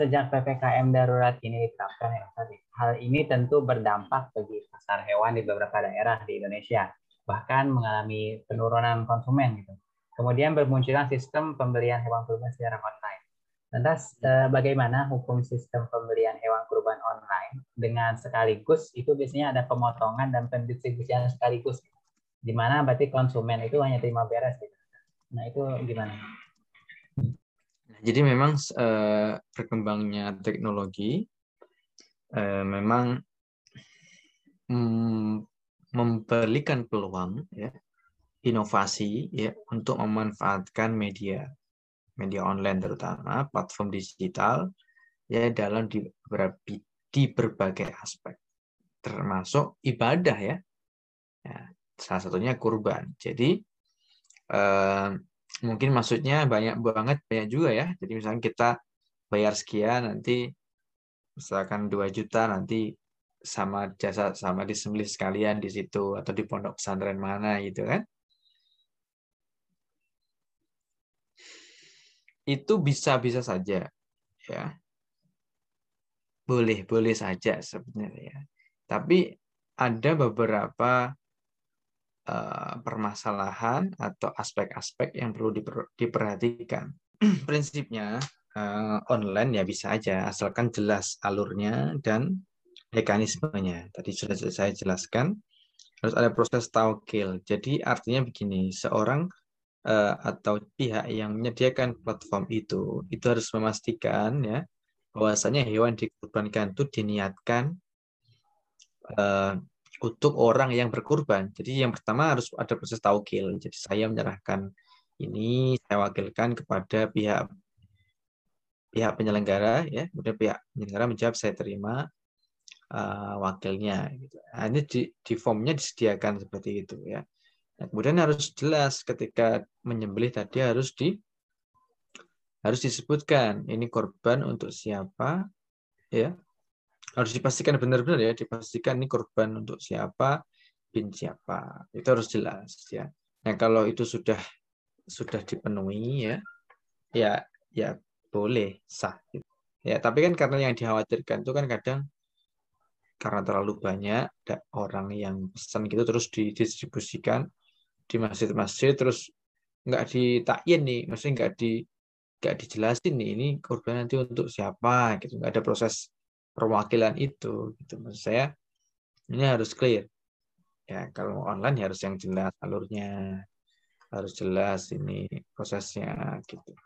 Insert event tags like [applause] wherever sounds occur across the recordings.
sejak PPKM darurat ini diterapkan ya Ustaz, hal ini tentu berdampak bagi pasar hewan di beberapa daerah di Indonesia, bahkan mengalami penurunan konsumen gitu. Kemudian bermunculan sistem pembelian hewan kurban secara online. Lantas eh, bagaimana hukum sistem pembelian hewan kurban online dengan sekaligus itu biasanya ada pemotongan dan pendistribusian sekaligus, di mana berarti konsumen itu hanya terima beres gitu. Nah itu gimana? Jadi memang eh, berkembangnya teknologi eh, memang mm, memberikan peluang ya inovasi ya untuk memanfaatkan media media online terutama platform digital ya dalam di, di berbagai aspek. Termasuk ibadah ya, ya salah satunya kurban. Jadi eh, mungkin maksudnya banyak banget banyak juga ya. Jadi misalnya kita bayar sekian nanti misalkan 2 juta nanti sama jasa sama disembelih sekalian di situ atau di pondok pesantren mana gitu kan. Itu bisa-bisa saja ya. Boleh boleh saja sebenarnya tapi ada beberapa permasalahan atau aspek-aspek yang perlu diperhatikan. [clears throat] Prinsipnya uh, online ya bisa aja asalkan jelas alurnya dan mekanismenya. Tadi sudah saya jelaskan harus ada proses taukil. Jadi artinya begini, seorang uh, atau pihak yang menyediakan platform itu itu harus memastikan ya bahwasanya hewan dikurbankan itu diniatkan untuk orang yang berkurban. Jadi yang pertama harus ada proses taukil. Jadi saya menyerahkan ini saya wakilkan kepada pihak pihak penyelenggara ya, kemudian pihak penyelenggara menjawab saya terima uh, wakilnya. Gitu. Nah, ini di, di formnya disediakan seperti itu ya. Nah, kemudian harus jelas ketika menyembelih tadi harus di harus disebutkan ini korban untuk siapa ya harus dipastikan benar-benar ya dipastikan ini korban untuk siapa bin siapa. Itu harus jelas ya. Nah kalau itu sudah sudah dipenuhi ya ya ya boleh sah ya tapi kan karena yang dikhawatirkan itu kan kadang karena terlalu banyak orang yang pesan gitu terus didistribusikan di masjid-masjid terus nggak ditakyin nih maksudnya nggak di nggak dijelasin nih ini korban nanti untuk siapa gitu. Nggak ada proses perwakilan itu gitu. Maksud saya ini harus clear. Ya kalau online ya harus yang jelas alurnya harus jelas ini prosesnya gitu.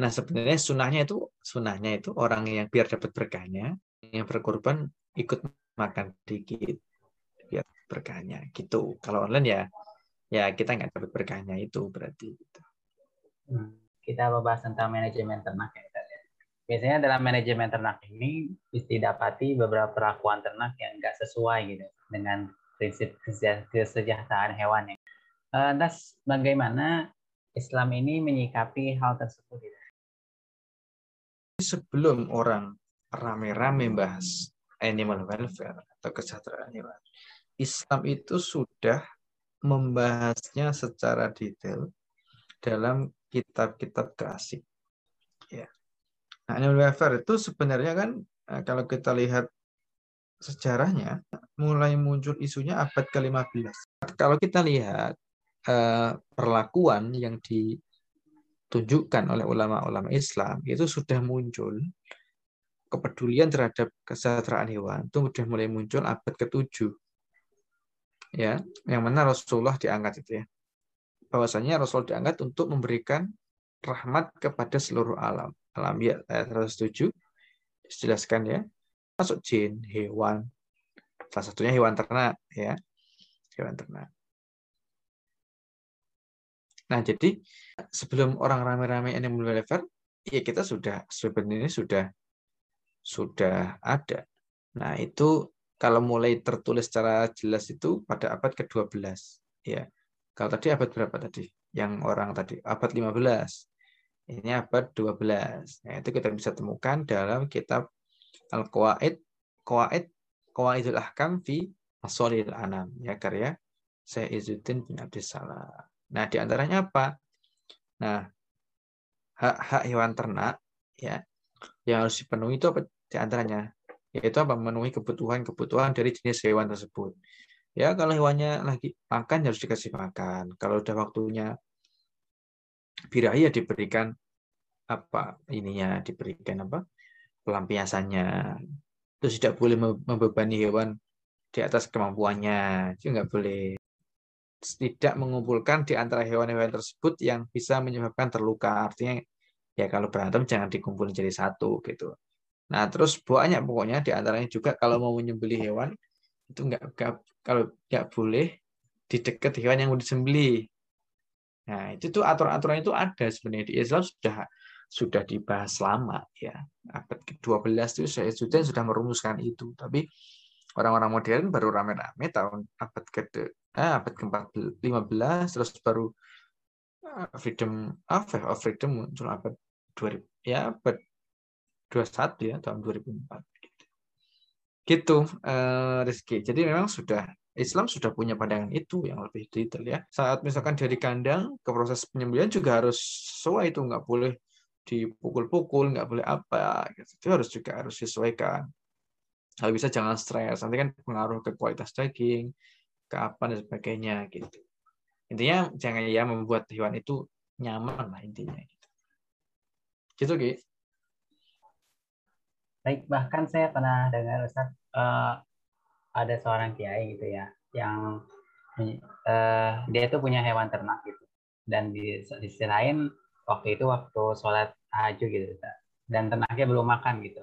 Nah sebenarnya sunahnya itu sunahnya itu orang yang biar dapat berkahnya yang berkorban ikut makan dikit biar berkahnya gitu. Kalau online ya ya kita nggak dapat berkahnya itu berarti gitu. Hmm. kita membahas tentang manajemen ternak ya biasanya dalam manajemen ternak ini didapati beberapa perlakuan ternak yang nggak sesuai gitu dengan prinsip kesejahteraan hewan. Ya. Lantas bagaimana Islam ini menyikapi hal tersebut? Gitu? Sebelum orang rame-rame membahas animal welfare atau kesejahteraan hewan, Islam itu sudah membahasnya secara detail dalam kitab-kitab klasik. Nah, animal welfare itu sebenarnya kan eh, kalau kita lihat sejarahnya mulai muncul isunya abad ke-15. Kalau kita lihat eh, perlakuan yang ditunjukkan oleh ulama-ulama Islam itu sudah muncul kepedulian terhadap kesejahteraan hewan itu sudah mulai muncul abad ke-7. Ya, yang mana Rasulullah diangkat itu ya. Bahwasanya Rasul diangkat untuk memberikan rahmat kepada seluruh alam alamiah ayat 107 dijelaskan ya. Masuk jin hewan. Salah satunya hewan ternak ya. Hewan ternak. Nah jadi sebelum orang rame-rame animal welfare ya kita sudah sebenarnya sudah sudah ada. Nah itu kalau mulai tertulis secara jelas itu pada abad ke-12 ya. Kalau tadi abad berapa tadi? Yang orang tadi abad 15 ini abad 12. Nah, itu kita bisa temukan dalam kitab Al-Qawaid, Qawaid, Qawaidul Ahkam fi Asolil Anam, ya karya saya Izzuddin bin Abdissalam. Nah, di antaranya apa? Nah, hak-hak hewan ternak ya yang harus dipenuhi itu apa di antaranya yaitu apa memenuhi kebutuhan-kebutuhan dari jenis hewan tersebut. Ya kalau hewannya lagi makan harus dikasih makan. Kalau udah waktunya birahi ya diberikan apa ininya diberikan apa pelampiasannya. Terus tidak boleh membebani hewan di atas kemampuannya, itu nggak boleh. Tidak mengumpulkan di antara hewan-hewan tersebut yang bisa menyebabkan terluka. Artinya ya kalau berantem jangan dikumpulin jadi satu gitu. Nah, terus banyak pokoknya di antaranya juga kalau mau menyembelih hewan itu enggak kalau enggak boleh di dekat hewan yang mau disembelih. Nah, itu tuh aturan-aturan itu ada sebenarnya di Islam sudah sudah dibahas lama ya. Abad ke-12 itu saya sudah sudah merumuskan itu. Tapi orang-orang modern baru rame-rame tahun abad ke eh, abad ke-15 terus baru eh, freedom of, of freedom muncul abad 2000 ya abad 21 ya tahun 2004 gitu. Gitu uh, Rizky. Jadi memang sudah Islam sudah punya pandangan itu yang lebih detail ya. Saat misalkan dari kandang ke proses penyembelihan juga harus sesuai itu nggak boleh dipukul-pukul, nggak boleh apa gitu. Itu harus juga harus disesuaikan. Kalau bisa jangan stres, nanti kan pengaruh ke kualitas daging, ke apa dan sebagainya gitu. Intinya jangan ya membuat hewan itu nyaman lah intinya gitu. Gitu, Ki. Baik, bahkan saya pernah dengar Ustaz uh, ada seorang kiai gitu ya yang uh, dia itu punya hewan ternak gitu dan di, sisi lain waktu itu waktu sholat tahajud gitu dan ternaknya belum makan gitu.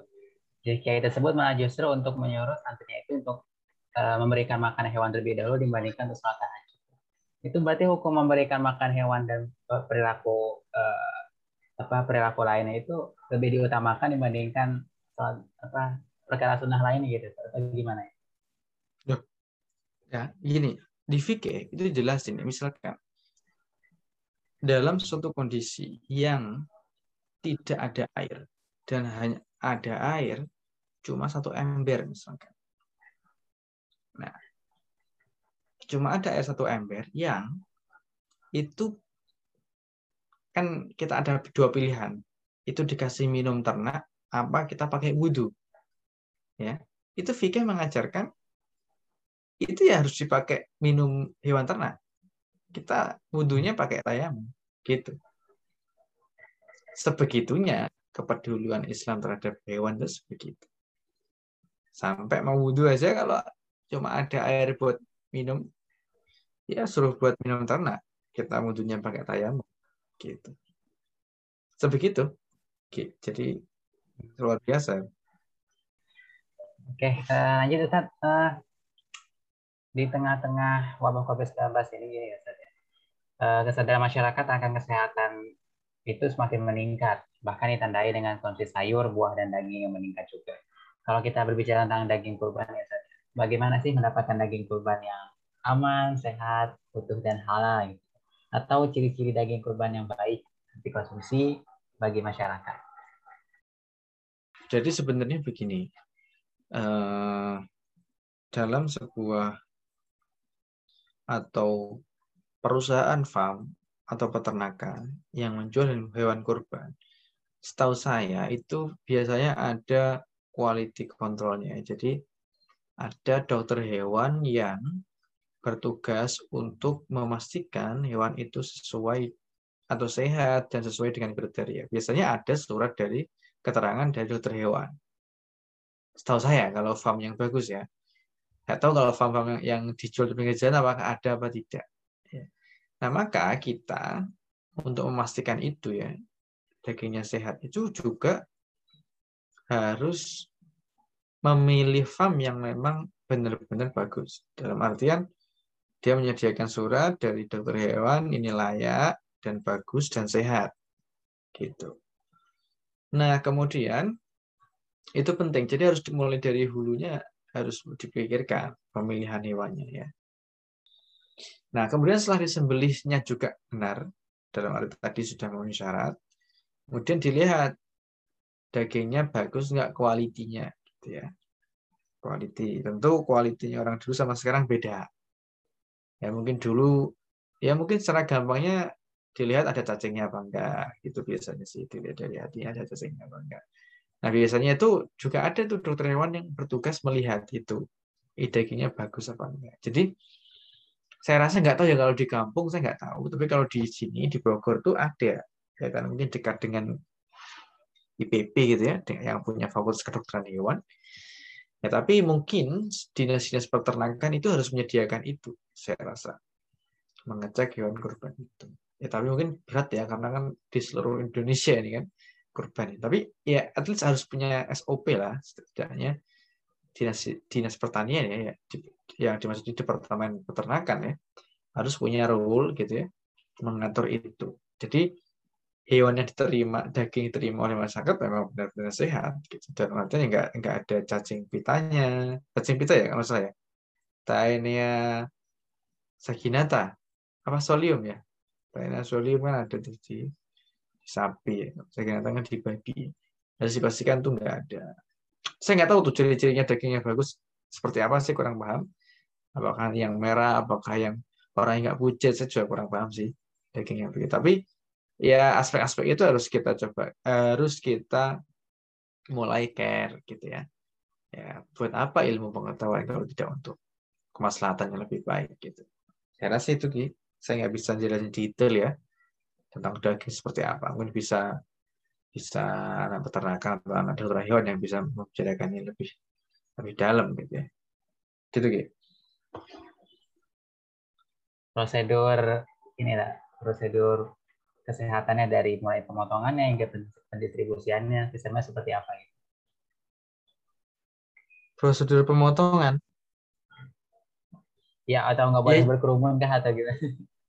Jadi kiai tersebut malah justru untuk menyuruh santrinya itu untuk uh, memberikan makan hewan terlebih dahulu dibandingkan untuk sholat tahajud. Itu berarti hukum memberikan makan hewan dan perilaku uh, apa perilaku lainnya itu lebih diutamakan dibandingkan apa perkara sunnah lain gitu atau gimana ya? Ya, gini, di fikih itu jelas ini misalkan dalam suatu kondisi yang tidak ada air dan hanya ada air cuma satu ember misalkan. Nah, cuma ada air satu ember yang itu kan kita ada dua pilihan. Itu dikasih minum ternak apa kita pakai wudhu. Ya, itu fikih mengajarkan itu ya harus dipakai minum hewan ternak. Kita wudhunya pakai tayam, gitu. Sebegitunya kepedulian Islam terhadap hewan itu begitu. Sampai mau wudhu aja kalau cuma ada air buat minum, ya suruh buat minum ternak. Kita wudhunya pakai tayam, gitu. Sebegitu. Jadi luar biasa. Oke, uh, lanjut Ustaz. Uh, di tengah-tengah wabah COVID-19 ini ya Ustaz ya. Uh, kesadaran masyarakat akan kesehatan itu semakin meningkat, bahkan ditandai dengan konsumsi sayur, buah, dan daging yang meningkat juga. Kalau kita berbicara tentang daging kurban ya Ustaz, ya, bagaimana sih mendapatkan daging kurban yang aman, sehat, utuh, dan halal? Gitu? Atau ciri-ciri daging kurban yang baik dikonsumsi bagi masyarakat? Jadi sebenarnya begini, uh, dalam sebuah atau perusahaan farm atau peternakan yang menjual hewan kurban, setahu saya itu biasanya ada quality controlnya. Jadi ada dokter hewan yang bertugas untuk memastikan hewan itu sesuai atau sehat dan sesuai dengan kriteria. Biasanya ada surat dari keterangan dari dokter hewan. Setahu saya kalau farm yang bagus ya. Nggak tahu kalau farm-farm yang, yang dijual di pinggir jalan apakah ada apa tidak. Ya. Nah maka kita untuk memastikan itu ya dagingnya sehat itu juga harus memilih farm yang memang benar-benar bagus. Dalam artian dia menyediakan surat dari dokter hewan ini layak dan bagus dan sehat. Gitu. Nah, kemudian itu penting. Jadi harus dimulai dari hulunya harus dipikirkan pemilihan hewannya ya. Nah, kemudian setelah disembelihnya juga benar dalam arti tadi sudah memenuhi syarat, kemudian dilihat dagingnya bagus nggak kualitinya gitu ya. Quality. Tentu kualitinya orang dulu sama sekarang beda. Ya mungkin dulu ya mungkin secara gampangnya dilihat ada cacingnya apa enggak itu biasanya sih dilihat dari hatinya ada cacingnya apa enggak Nah, biasanya itu juga ada tuh dokter hewan yang bertugas melihat itu. Dagingnya bagus apa enggak. Jadi, saya rasa nggak tahu ya kalau di kampung saya nggak tahu. Tapi kalau di sini, di Bogor tuh ada. Ya kan, mungkin dekat dengan IPP gitu ya, yang punya fakultas kedokteran hewan. Ya, tapi mungkin dinas-dinas peternakan itu harus menyediakan itu, saya rasa. Mengecek hewan kurban itu. Ya, tapi mungkin berat ya, karena kan di seluruh Indonesia ini kan kurban. Tapi ya at least harus punya SOP lah, setidaknya. Dinas dinas pertanian ya, ya yang dimaksud di departemen peternakan ya, harus punya rule gitu ya, mengatur itu. Jadi hewan yang diterima daging diterima oleh masyarakat memang benar-benar sehat gitu. Dan artinya nggak nggak ada cacing pitanya. Cacing pita ya kalau saya Taenia saginata. Apa solium ya? Taenia solium kan ada di sapi. Ya. saginata kan di babi harus dipastikan tuh nggak ada. Saya nggak tahu tuh ciri-cirinya dagingnya bagus seperti apa sih kurang paham. Apakah yang merah apakah yang orang yang nggak pucat saya juga kurang paham sih dagingnya begitu. Tapi ya aspek-aspek itu harus kita coba harus kita mulai care gitu ya. Ya buat apa ilmu pengetahuan kalau tidak untuk kemaslahatan yang lebih baik gitu. Saya rasa itu Ki. saya nggak bisa jelasin detail ya tentang daging seperti apa mungkin bisa bisa anak peternakan atau anak dokter hewan yang bisa membicarakannya lebih lebih dalam gitu ya gitu Ki. prosedur inilah prosedur kesehatannya dari mulai pemotongannya hingga pendistribusiannya sistemnya seperti apa gitu. Prosedur pemotongan? Ya atau nggak boleh ya. berkerumun kah atau gitu? [laughs]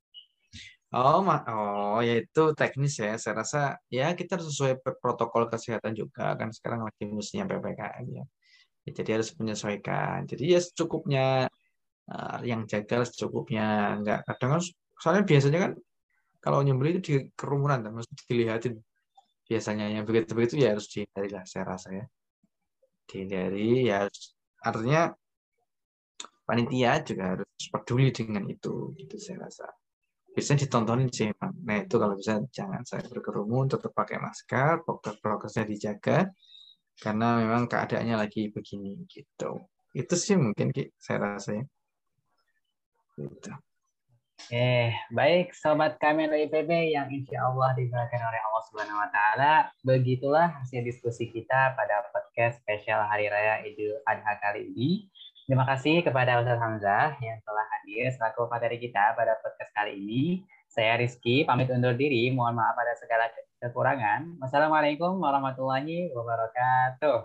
Oh, oh, ya itu teknis ya. Saya rasa ya kita harus sesuai protokol kesehatan juga kan sekarang lagi musimnya ppkm ya. ya. Jadi harus menyesuaikan. Jadi ya secukupnya uh, yang jaga secukupnya. Enggak kadang kan soalnya biasanya kan kalau nyembeli itu di kerumunan kan mesti dilihatin biasanya yang begitu begitu ya harus dihindari lah saya rasa ya dihindari ya artinya panitia juga harus peduli dengan itu gitu saya rasa biasanya ditontonin sih nah itu kalau bisa jangan saya berkerumun tetap pakai masker prokesnya dijaga karena memang keadaannya lagi begini gitu itu sih mungkin saya rasa ya gitu. Eh, baik sobat Kamera IPB yang insya Allah diberkahi oleh Allah Subhanahu Wa Taala. Begitulah hasil diskusi kita pada podcast spesial Hari Raya Idul Adha kali ini. Terima kasih kepada Ustaz Hamzah yang telah hadir selaku materi kita pada podcast kali ini. Saya Rizky, pamit undur diri. Mohon maaf pada segala kekurangan. Wassalamualaikum warahmatullahi wabarakatuh.